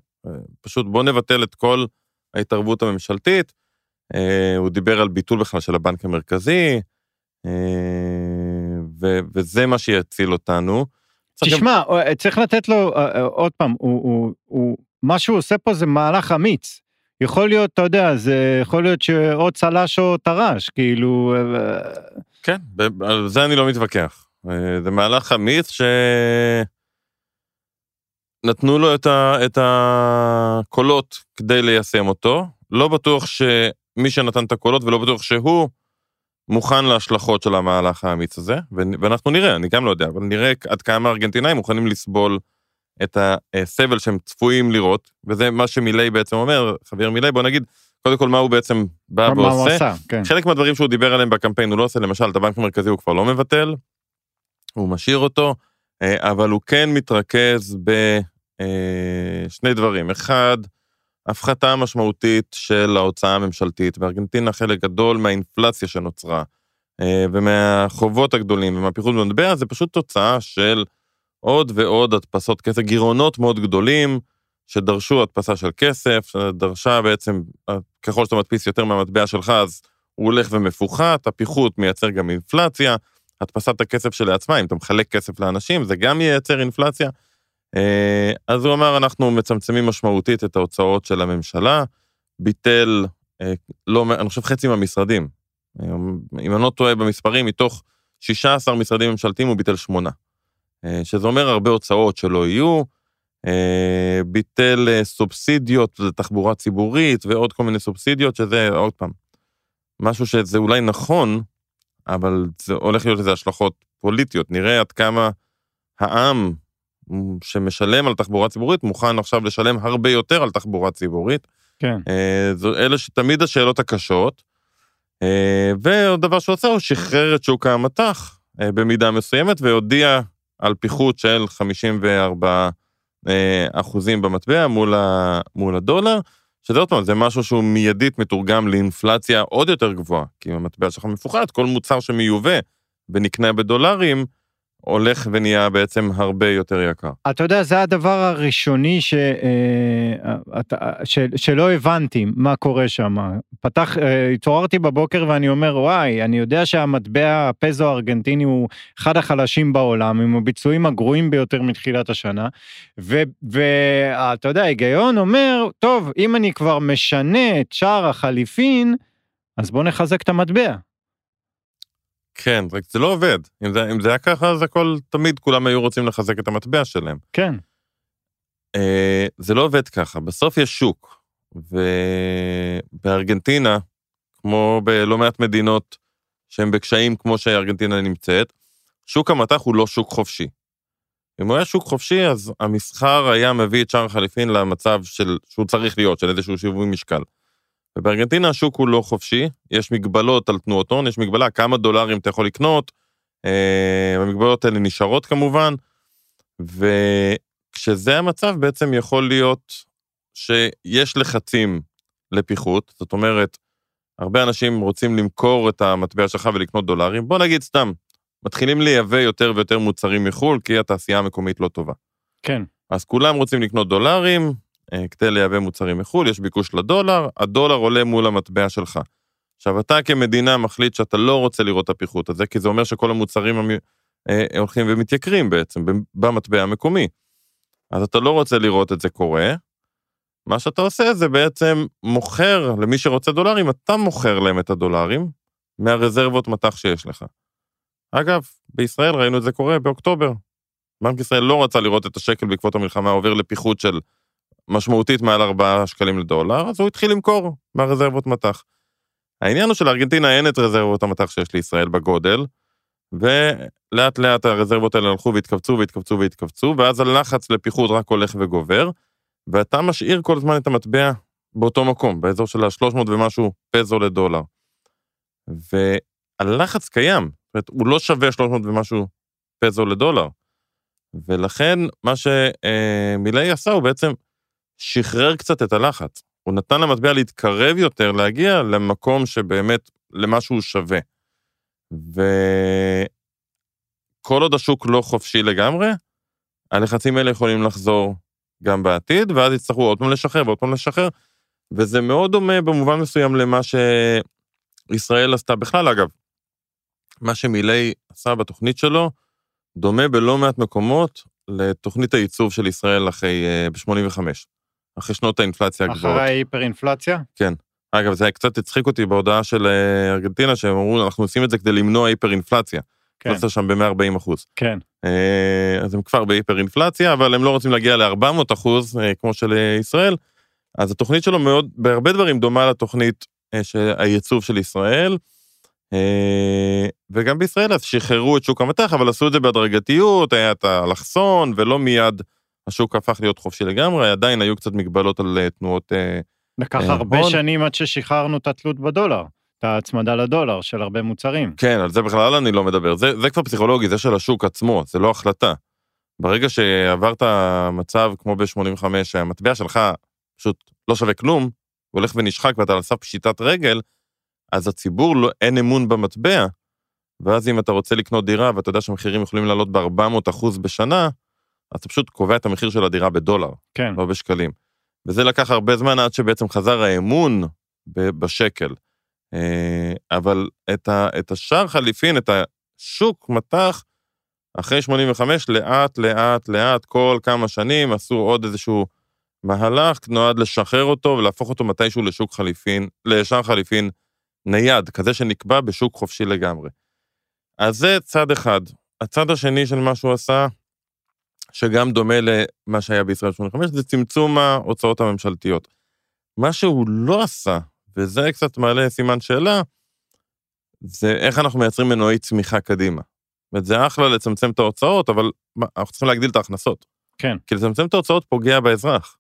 פשוט בוא נבטל את כל ההתערבות הממשלתית. אה, הוא דיבר על ביטול בכלל של הבנק המרכזי, אה, ו- וזה מה שיציל אותנו. תשמע, אה, צריך לתת לו, אה, אה, עוד פעם, הוא, הוא, הוא, מה שהוא עושה פה זה מהלך אמיץ. יכול להיות, אתה יודע, זה יכול להיות שאו צל"ש או טר"ש, כאילו, אה, כן, על זה אני לא מתווכח. אה, זה מהלך אמיץ ש... נתנו לו את, ה... את הקולות כדי ליישם אותו. לא בטוח שמי שנתן את הקולות ולא בטוח שהוא מוכן להשלכות של המהלך האמיץ הזה. ואנחנו נראה, אני גם לא יודע, אבל נראה עד כמה הארגנטינאים מוכנים לסבול את הסבל שהם צפויים לראות, וזה מה שמילי בעצם אומר, חבר מילי, בוא נגיד, קודם כל מה הוא בעצם בא מה הוא ועושה. עשה, כן. חלק מהדברים שהוא דיבר עליהם בקמפיין הוא לא עושה, למשל, את הבנק המרכזי הוא כבר לא מבטל, הוא משאיר אותו, אה, אבל הוא כן מתרכז בשני דברים. אחד, הפחתה משמעותית של ההוצאה הממשלתית. בארגנטינה חלק גדול מהאינפלציה שנוצרה אה, ומהחובות הגדולים ומהפיחות במטבע, זה פשוט תוצאה של עוד ועוד הדפסות כסף, גירעונות מאוד גדולים, שדרשו הדפסה של כסף, שדרשה בעצם, ככל שאתה מדפיס יותר מהמטבע שלך, אז הוא הולך ומפוחת, הפיחות מייצר גם אינפלציה, הדפסת הכסף שלעצמה, אם אתה מחלק כסף לאנשים, זה גם ייצר אינפלציה. אה, אז הוא אמר, אנחנו מצמצמים משמעותית את ההוצאות של הממשלה, ביטל, אה, לא, אני חושב חצי מהמשרדים, אם אני לא טועה במספרים, מתוך 16 משרדים ממשלתיים הוא ביטל שמונה. אה, שזה אומר הרבה הוצאות שלא יהיו, ביטל סובסידיות לתחבורה ציבורית ועוד כל מיני סובסידיות, שזה עוד פעם, משהו שזה אולי נכון, אבל זה הולך להיות לזה השלכות פוליטיות. נראה עד כמה העם שמשלם על תחבורה ציבורית מוכן עכשיו לשלם הרבה יותר על תחבורה ציבורית. כן. אה, אלה שתמיד השאלות הקשות. אה, ועוד דבר שהוא עשה, הוא שחרר את שוק המטח אה, במידה מסוימת והודיע על פיחות של 54 אחוזים במטבע מול, ה, מול הדולר. שזה עוד פעם, זה משהו שהוא מיידית מתורגם לאינפלציה עוד יותר גבוהה, כי אם המטבע שלך מפוחד, כל מוצר שמיובא ונקנה בדולרים, הולך ונהיה בעצם הרבה יותר יקר. אתה יודע, זה הדבר הראשוני ש, אה, ש, שלא הבנתי מה קורה שם. פתח, אה, התעוררתי בבוקר ואני אומר, וואי, אני יודע שהמטבע הפזו הארגנטיני הוא אחד החלשים בעולם, עם הביצועים הגרועים ביותר מתחילת השנה, ואתה יודע, ההיגיון אומר, טוב, אם אני כבר משנה את שער החליפין, אז בוא נחזק את המטבע. כן, רק זה לא עובד. אם זה, אם זה היה ככה, אז הכל, תמיד כולם היו רוצים לחזק את המטבע שלהם. כן. אה, זה לא עובד ככה, בסוף יש שוק, ובארגנטינה, כמו בלא מעט מדינות שהן בקשיים כמו שארגנטינה נמצאת, שוק המטח הוא לא שוק חופשי. אם הוא היה שוק חופשי, אז המסחר היה מביא את שער החליפין למצב של, שהוא צריך להיות, של איזשהו שיווי משקל. ובארגנטינה השוק הוא לא חופשי, יש מגבלות על תנועות הון, יש מגבלה כמה דולרים אתה יכול לקנות, אה, המגבלות האלה נשארות כמובן, וכשזה המצב בעצם יכול להיות שיש לחצים לפיחות, זאת אומרת, הרבה אנשים רוצים למכור את המטבע שלך ולקנות דולרים, בוא נגיד סתם, מתחילים לייבא יותר ויותר מוצרים מחו"ל כי התעשייה המקומית לא טובה. כן. אז כולם רוצים לקנות דולרים, כדי לייבא מוצרים מחו"ל, יש ביקוש לדולר, הדולר עולה מול המטבע שלך. עכשיו, אתה כמדינה מחליט שאתה לא רוצה לראות את הפיחות הזה, כי זה אומר שכל המוצרים אה, הולכים ומתייקרים בעצם במטבע המקומי. אז אתה לא רוצה לראות את זה קורה. מה שאתה עושה זה בעצם מוכר למי שרוצה דולרים, אתה מוכר להם את הדולרים מהרזרבות מטח שיש לך. אגב, בישראל ראינו את זה קורה באוקטובר. בנק ישראל לא רצה לראות את השקל בעקבות המלחמה עובר לפיחות של משמעותית מעל 4 שקלים לדולר, אז הוא התחיל למכור מהרזרבות מטח. העניין הוא שלארגנטינה אין את רזרבות המטח שיש לישראל בגודל, ולאט לאט הרזרבות האלה הלכו והתכווצו והתכווצו והתכווצו, ואז הלחץ לפיחות רק הולך וגובר, ואתה משאיר כל הזמן את המטבע באותו מקום, באזור של ה-300 ומשהו פזו לדולר. והלחץ קיים, זאת אומרת, הוא לא שווה 300 ומשהו פזו לדולר. ולכן מה שמילי עשה הוא בעצם שחרר קצת את הלחץ. הוא נתן למטבע להתקרב יותר, להגיע למקום שבאמת, למשהו שווה. וכל עוד השוק לא חופשי לגמרי, הלחצים האלה יכולים לחזור גם בעתיד, ואז יצטרכו עוד פעם לשחרר ועוד פעם לשחרר, וזה מאוד דומה במובן מסוים למה שישראל עשתה בכלל, אגב. מה שמילי עשה בתוכנית שלו, דומה בלא מעט מקומות לתוכנית הייצוב של ישראל אחרי, אה, ב-85. אחרי שנות האינפלציה הגבוהות. אחרי ההיפר-אינפלציה? כן. אגב, זה קצת הצחיק אותי בהודעה של אה, ארגנטינה, שהם אמרו, אנחנו עושים את זה כדי למנוע היפר-אינפלציה. כן. חוסר שם ב-140 אחוז. כן. אה, אז הם כבר בהיפר-אינפלציה, אבל הם לא רוצים להגיע ל-400 אחוז, אה, כמו של ישראל. אז התוכנית שלו מאוד, בהרבה דברים דומה לתוכנית של הייצוב של ישראל. וגם בישראל אז שחררו את שוק המטח, אבל עשו את זה בהדרגתיות, היה את האלכסון, ולא מיד השוק הפך להיות חופשי לגמרי, עדיין היו קצת מגבלות על אה, תנועות אה, לקח אה, הרבה הון. שנים עד ששחררנו את התלות בדולר, את ההצמדה לדולר של הרבה מוצרים. כן, על זה בכלל אני לא מדבר, זה, זה כבר פסיכולוגי, זה של השוק עצמו, זה לא החלטה. ברגע שעברת מצב כמו ב-85, שהמטבע שלך פשוט לא שווה כלום, הולך ונשחק ואתה על סף פשיטת רגל, אז הציבור לא, אין אמון במטבע, ואז אם אתה רוצה לקנות דירה ואתה יודע שהמחירים יכולים לעלות ב-400 אחוז בשנה, אז אתה פשוט קובע את המחיר של הדירה בדולר, כן. לא בשקלים. וזה לקח הרבה זמן עד שבעצם חזר האמון בשקל. אה, אבל את, ה, את השער חליפין, את השוק מתח, אחרי 85, לאט, לאט, לאט, כל כמה שנים עשו עוד איזשהו מהלך, נועד לשחרר אותו ולהפוך אותו מתישהו לשוק חליפין, לשער חליפין נייד, כזה שנקבע בשוק חופשי לגמרי. אז זה צד אחד. הצד השני של מה שהוא עשה, שגם דומה למה שהיה בישראל 85, זה צמצום ההוצאות הממשלתיות. מה שהוא לא עשה, וזה קצת מעלה סימן שאלה, זה איך אנחנו מייצרים מנועי צמיחה קדימה. זאת זה אחלה לצמצם את ההוצאות, אבל מה, אנחנו צריכים להגדיל את ההכנסות. כן. כי לצמצם את ההוצאות פוגע באזרח.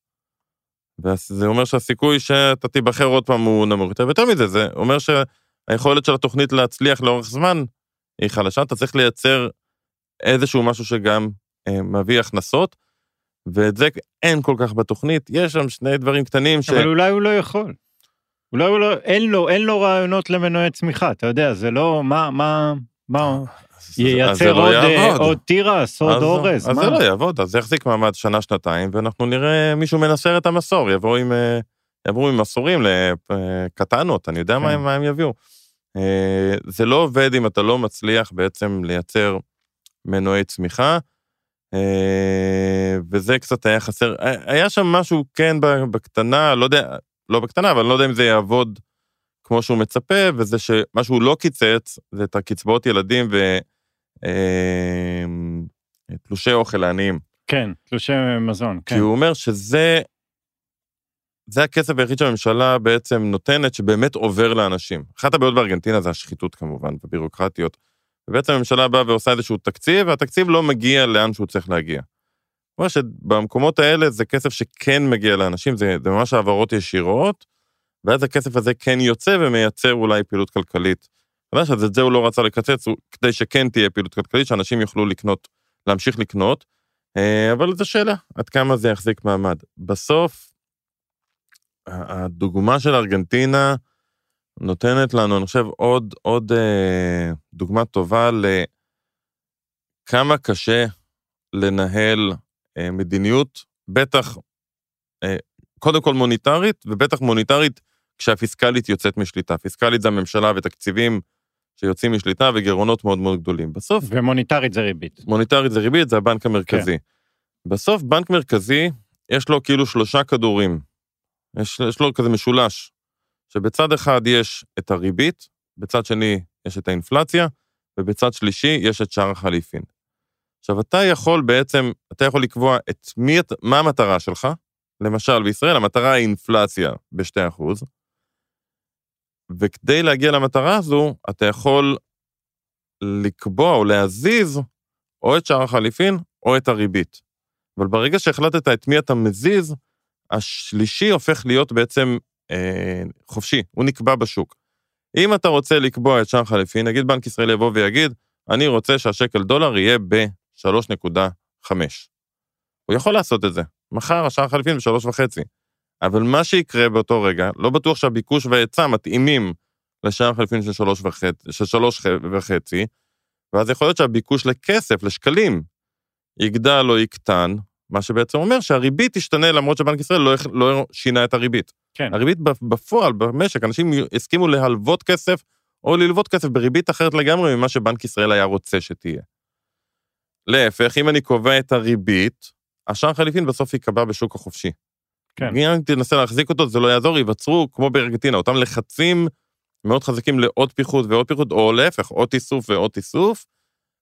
וזה אומר שהסיכוי שאתה תיבחר עוד פעם הוא נמוך יותר, ויותר מזה, זה אומר שהיכולת של התוכנית להצליח לאורך זמן היא חלשה, אתה צריך לייצר איזשהו משהו שגם מביא הכנסות, ואת זה אין כל כך בתוכנית, יש שם שני דברים קטנים ש... אבל אולי הוא לא יכול. אולי הוא לא, אין לו, אין לו רעיונות למנועי צמיחה, אתה יודע, זה לא, מה, מה, מה, אז- אז זה ייצר לא עוד, אה, יעבוד. עוד תירס, עוד אז- אורז, אז מה? זה לא יעבוד, אז זה יחזיק מעמד שנה-שנתיים, ואנחנו נראה מישהו מנסר את המסור, יבואו עם, אה, יעברו עם מסורים לקטנות, אני יודע מה כן. הם- מה הם יביאו. אה, זה לא עובד אם אתה לא מצליח בעצם לייצר מנועי צמיחה, אה, וזה קצת היה חסר. היה- היה שם משהו, כן, בקטנה, לא יודע, לא בקטנה, אבל אני לא יודע אם זה יעבוד כמו שהוא מצפה, וזה שמה שהוא לא קיצץ, זה את הקצבאות ילדים ו... אה, אוכל לעניים. כן, תלושי מזון, כי כן. הוא אומר שזה זה הכסף היחיד שהממשלה בעצם נותנת, שבאמת עובר לאנשים. אחת הבעיות בארגנטינה זה השחיתות כמובן, ובירוקרטיות. ובעצם הממשלה באה ועושה איזשהו תקציב, והתקציב לא מגיע לאן שהוא צריך להגיע. אומרת שבמקומות האלה זה כסף שכן מגיע לאנשים, זה, זה ממש העברות ישירות, ואז הכסף הזה כן יוצא ומייצר אולי פעילות כלכלית. אתה יודע שאת זה הוא לא רצה לקצץ, הוא- כדי שכן תהיה פעילות כלכלית, שאנשים יוכלו לקנות, להמשיך לקנות, אה, אבל זו שאלה, עד כמה זה יחזיק מעמד. בסוף, הדוגמה של ארגנטינה נותנת לנו, אני חושב, עוד, עוד אה, דוגמה טובה לכמה קשה לנהל אה, מדיניות, בטח, אה, קודם כל מוניטרית, ובטח מוניטרית כשהפיסקלית יוצאת משליטה. פיסקלית זה הממשלה ותקציבים שיוצאים משליטה וגירעונות מאוד מאוד גדולים. בסוף, ומוניטרית זה ריבית. מוניטרית זה ריבית, זה הבנק המרכזי. בסוף בנק מרכזי, יש לו כאילו שלושה כדורים. יש, יש לו כזה משולש, שבצד אחד יש את הריבית, בצד שני יש את האינפלציה, ובצד שלישי יש את שער החליפין. עכשיו, אתה יכול בעצם, אתה יכול לקבוע את מי, מה המטרה שלך. למשל, בישראל המטרה היא אינפלציה ב-2%, וכדי להגיע למטרה הזו, אתה יכול לקבוע או להזיז או את שער החליפין או את הריבית. אבל ברגע שהחלטת את מי אתה מזיז, השלישי הופך להיות בעצם אה, חופשי, הוא נקבע בשוק. אם אתה רוצה לקבוע את שער החליפין, נגיד בנק ישראל יבוא ויגיד, אני רוצה שהשקל דולר יהיה ב-3.5. הוא יכול לעשות את זה. מחר השער החליפין ב-3.5. אבל מה שיקרה באותו רגע, לא בטוח שהביקוש וההיצע מתאימים לשער 3.5, של 3.5, ואז יכול להיות שהביקוש לכסף, לשקלים, יגדל או יקטן, מה שבעצם אומר שהריבית תשתנה למרות שבנק ישראל לא, לא שינה את הריבית. כן. הריבית בפועל, במשק, אנשים הסכימו להלוות כסף או ללוות כסף בריבית אחרת לגמרי ממה שבנק ישראל היה רוצה שתהיה. להפך, אם אני קובע את הריבית, השער חליפין בסוף ייקבע בשוק החופשי. כן. אם תנסה להחזיק אותו, זה לא יעזור, ייווצרו, כמו בארגנטינה, אותם לחצים מאוד חזקים לעוד פיחות ועוד פיחות, או להפך, עוד תיסוף ועוד תיסוף,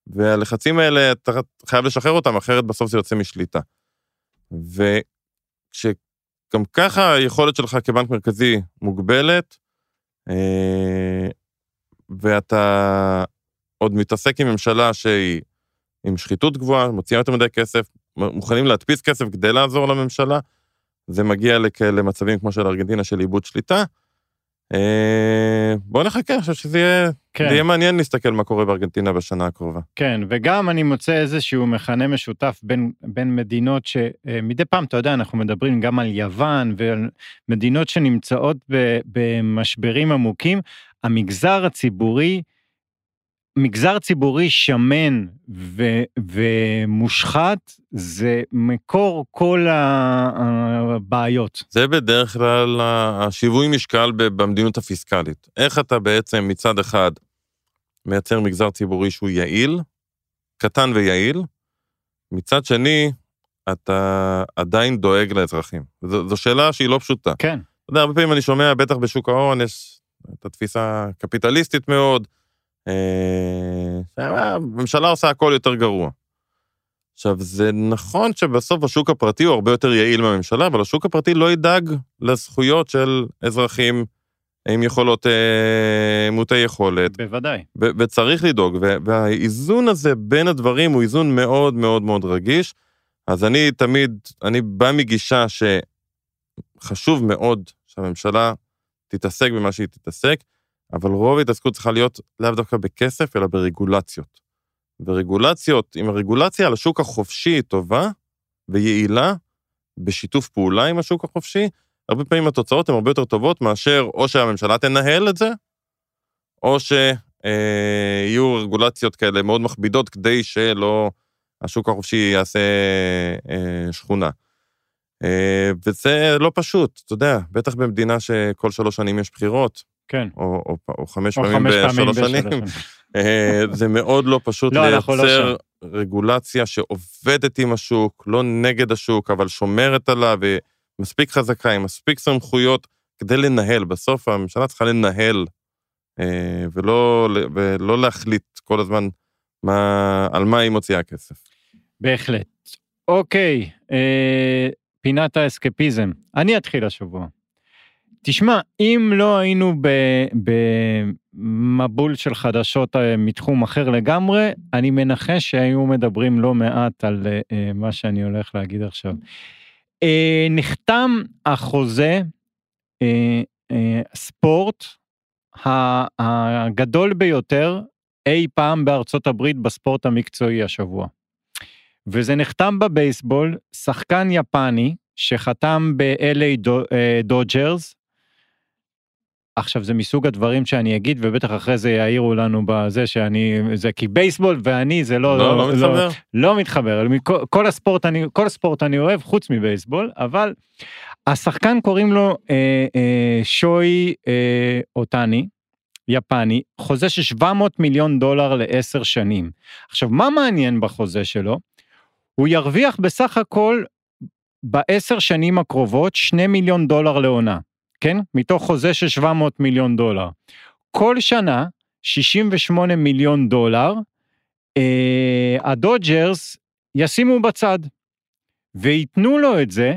והלחצים האלה, אתה חייב לשחרר אותם, אחרת בסוף זה יוצא משליטה. וכשגם ככה היכולת שלך כבנק מרכזי מוגבלת, אה, ואתה עוד מתעסק עם ממשלה שהיא עם שחיתות גבוהה, מוציאה יותר מדי כסף, מוכנים להדפיס כסף כדי לעזור לממשלה, זה מגיע לכאלה מצבים כמו של ארגנטינה של איבוד שליטה. אה, בואו נחכה, אני חושב שזה יהיה, כן. יהיה מעניין להסתכל מה קורה בארגנטינה בשנה הקרובה. כן, וגם אני מוצא איזשהו מכנה משותף בין, בין מדינות שמדי פעם, אתה יודע, אנחנו מדברים גם על יוון ועל מדינות שנמצאות ב, במשברים עמוקים, המגזר הציבורי מגזר ציבורי שמן ו, ומושחת זה מקור כל הבעיות. זה בדרך כלל השיווי משקל במדיניות הפיסקלית. איך אתה בעצם מצד אחד מייצר מגזר ציבורי שהוא יעיל, קטן ויעיל, מצד שני, אתה עדיין דואג לאזרחים. זו, זו שאלה שהיא לא פשוטה. כן. אתה יודע, הרבה פעמים אני שומע, בטח בשוק ההון, יש את התפיסה הקפיטליסטית מאוד, הממשלה עושה הכל יותר גרוע. עכשיו, זה נכון שבסוף השוק הפרטי הוא הרבה יותר יעיל מהממשלה, אבל השוק הפרטי לא ידאג לזכויות של אזרחים עם יכולות, אה, מעוטי יכולת. בוודאי. ו- וצריך לדאוג, והאיזון הזה בין הדברים הוא איזון מאוד מאוד מאוד רגיש. אז אני תמיד, אני בא מגישה שחשוב מאוד שהממשלה תתעסק במה שהיא תתעסק, אבל רוב ההתעסקות צריכה להיות לאו דווקא בכסף, אלא ברגולציות. ורגולציות, אם הרגולציה על השוק החופשי היא טובה ויעילה, בשיתוף פעולה עם השוק החופשי, הרבה פעמים התוצאות הן הרבה יותר טובות מאשר או שהממשלה תנהל את זה, או שיהיו אה, רגולציות כאלה מאוד מכבידות כדי שלא, השוק החופשי יעשה אה, שכונה. אה, וזה לא פשוט, אתה יודע, בטח במדינה שכל שלוש שנים יש בחירות, כן. או, או, או חמש או פעמים בשלוש שנים. [laughs] אה, זה מאוד לא פשוט לא, לא לייצר לא רגולציה שעובדת עם השוק, לא נגד השוק, אבל שומרת עליו, ומספיק חזקה, עם מספיק סמכויות כדי לנהל. בסוף הממשלה צריכה לנהל, אה, ולא, ולא להחליט כל הזמן מה, על מה היא מוציאה כסף. בהחלט. אוקיי, אה, פינת האסקפיזם. אני אתחיל השבוע. תשמע, אם לא היינו במבול של חדשות אה, מתחום אחר לגמרי, אני מנחש שהיו מדברים לא מעט על אה, מה שאני הולך להגיד עכשיו. אה, נחתם החוזה, ספורט הגדול ביותר אי פעם בארצות הברית בספורט המקצועי השבוע. וזה נחתם בבייסבול, שחקן יפני שחתם ב-LA דודג'רס, עכשיו זה מסוג הדברים שאני אגיד ובטח אחרי זה יעירו לנו בזה שאני זה כי בייסבול ואני זה לא לא, לא, לא מתחבר? לא מתחבר. כל, כל הספורט אני כל הספורט אני אוהב חוץ מבייסבול אבל השחקן קוראים לו אה, אה, שוי אה, אותני יפני חוזה של 700 מיליון דולר לעשר שנים. עכשיו מה מעניין בחוזה שלו? הוא ירוויח בסך הכל בעשר שנים הקרובות 2 מיליון דולר לעונה. כן? מתוך חוזה של 700 מיליון דולר. כל שנה, 68 מיליון דולר, אה, הדודג'רס ישימו בצד, וייתנו לו את זה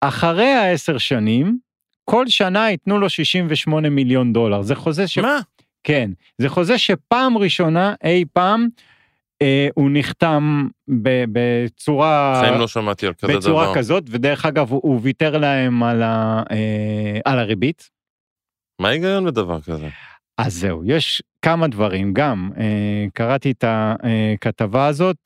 אחרי העשר שנים, כל שנה ייתנו לו 68 מיליון דולר. זה חוזה ש... מה? כן, זה חוזה שפעם ראשונה אי פעם הוא נחתם בצורה... לא שמעתי על כזה דבר. בצורה כזאת, ודרך אגב, הוא, ויתר להם על, ה, אה, על הריבית. מה ההיגיון בדבר כזה? אז זהו, יש כמה דברים, גם אה, קראתי את הכתבה הזאת.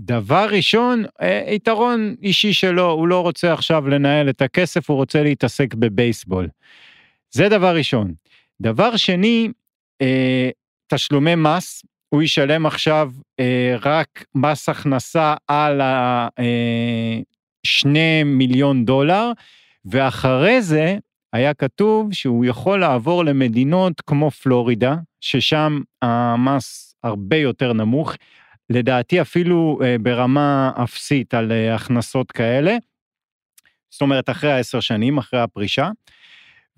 דבר ראשון, אה, יתרון אישי שלו, הוא לא רוצה עכשיו לנהל את הכסף, הוא רוצה להתעסק בבייסבול. זה דבר ראשון. דבר שני, אה, תשלומי מס, הוא ישלם עכשיו אה, רק מס הכנסה על ה-2 אה, מיליון דולר, ואחרי זה היה כתוב שהוא יכול לעבור למדינות כמו פלורידה, ששם המס הרבה יותר נמוך, לדעתי אפילו אה, ברמה אפסית על אה, הכנסות כאלה. זאת אומרת, אחרי העשר שנים, אחרי הפרישה.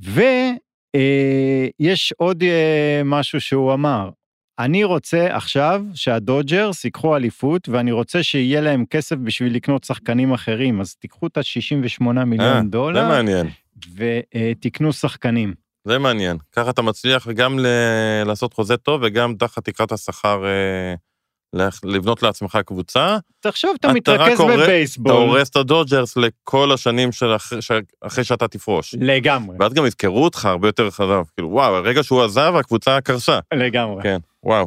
ויש אה, עוד אה, משהו שהוא אמר, אני רוצה עכשיו שהדודג'רס ייקחו אליפות, ואני רוצה שיהיה להם כסף בשביל לקנות שחקנים אחרים, אז תיקחו את ה-68 מיליון 아, דולר. זה מעניין. ותקנו שחקנים. זה מעניין. ככה אתה מצליח גם ל- לעשות חוזה טוב, וגם תחת תקרת השכר אה, לבנות לעצמך קבוצה. תחשוב, אתה מתרכז בבייסבול. אתה הורס את הדודג'רס לכל השנים של אחרי, אחרי שאתה תפרוש. לגמרי. ואז גם יזכרו אותך הרבה יותר חזק. כאילו, וואו, הרגע שהוא עזב, הקבוצה קרסה. לגמרי. כן, וואו.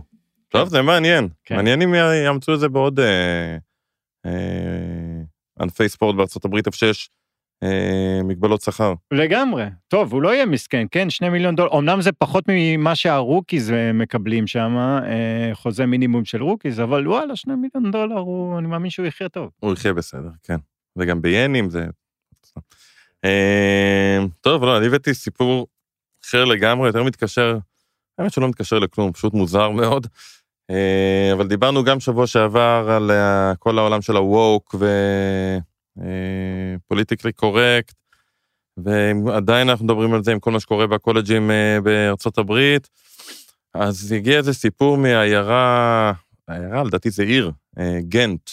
כן. טוב, זה מעניין. כן. מעניין אם יאמצו את זה בעוד אה, אה, ענפי ספורט בארצות הברית, איפה שיש אה, מגבלות שכר. לגמרי. טוב, הוא לא יהיה מסכן, כן? שני מיליון דולר. אמנם זה פחות ממה שה rookies אה, מקבלים שם, אה, חוזה מינימום של rookies, אבל וואלה, שני מיליון דולר, הוא, אני מאמין שהוא יחיה טוב. הוא יחיה בסדר, כן. וגם ביאנים זה... אה, טוב, לא, אני הבאתי סיפור אחר לגמרי, יותר מתקשר, האמת שלא מתקשר לכלום, פשוט מוזר מאוד. אה, אבל דיברנו גם שבוע שעבר על אה, כל העולם של הווק ופוליטיקלי קורקט, ועדיין אנחנו מדברים על זה עם כל מה שקורה בקולג'ים בארצות הברית. אז הגיע איזה סיפור מעיירה, עיירה, לדעתי זה עיר, גנט,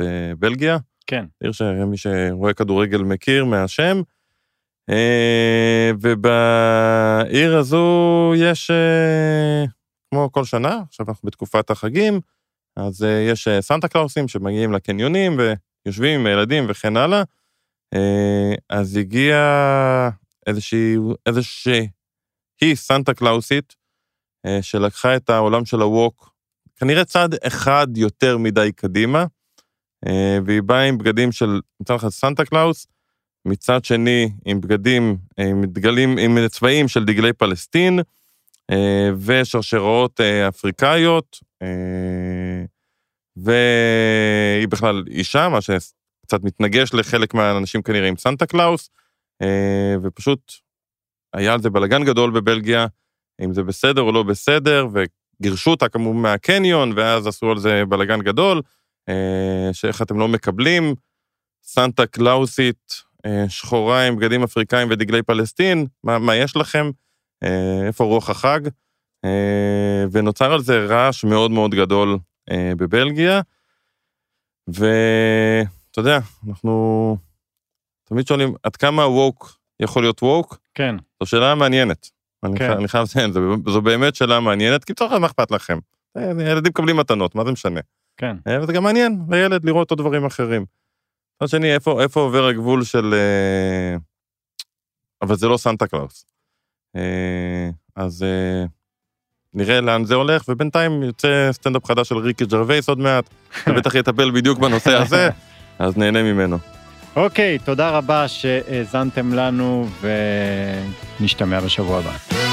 בבלגיה. כן. עיר שמי שרואה כדורגל מכיר מהשם. אה, ובעיר הזו יש, אה, כמו כל שנה, עכשיו אנחנו בתקופת החגים, אז אה, יש סנטה קלאוסים שמגיעים לקניונים ויושבים עם הילדים וכן הלאה. אז הגיע איזושהי, איזושהי סנטה קלאוסית שלקחה את העולם של ה woke, כנראה צעד אחד יותר מדי קדימה, והיא באה עם בגדים של מצד אחד סנטה קלאוס, מצד שני עם בגדים, עם דגלים, עם צבעים של דגלי פלסטין אה, ושרשראות אה, אפריקאיות, אה, והיא בכלל אישה, מה שקצת מתנגש לחלק מהאנשים כנראה עם סנטה קלאוס, ופשוט היה על זה בלאגן גדול בבלגיה, אם זה בסדר או לא בסדר, וגירשו אותה כמובן מהקניון, ואז עשו על זה בלאגן גדול, שאיך אתם לא מקבלים. סנטה קלאוסית אה, שחורה עם בגדים אפריקאים ודגלי פלסטין, מה, מה יש לכם? אה, איפה רוח החג? אה, ונוצר על זה רעש מאוד מאוד גדול בבלגיה. ואתה יודע, אנחנו תמיד שואלים, עד כמה ווק יכול להיות ווק? כן. זו שאלה מעניינת. אני, כן. אני חייב לציין, זו, זו באמת שאלה מעניינת, כי בסך מה אכפת לכם? ילדים מקבלים מתנות, מה זה משנה? כן. וזה גם מעניין לילד לראות עוד דברים אחרים. מצד שני, איפה, איפה עובר הגבול של... אה, אבל זה לא סנטה קלאוס. אה, אז אה, נראה לאן זה הולך, ובינתיים יוצא סטנדאפ חדש של ריקי ג'רווייס עוד מעט, [laughs] ובטח יטפל בדיוק בנושא הזה, אז נהנה ממנו. אוקיי, תודה רבה שהאזנתם לנו, ונשתמע בשבוע הבא.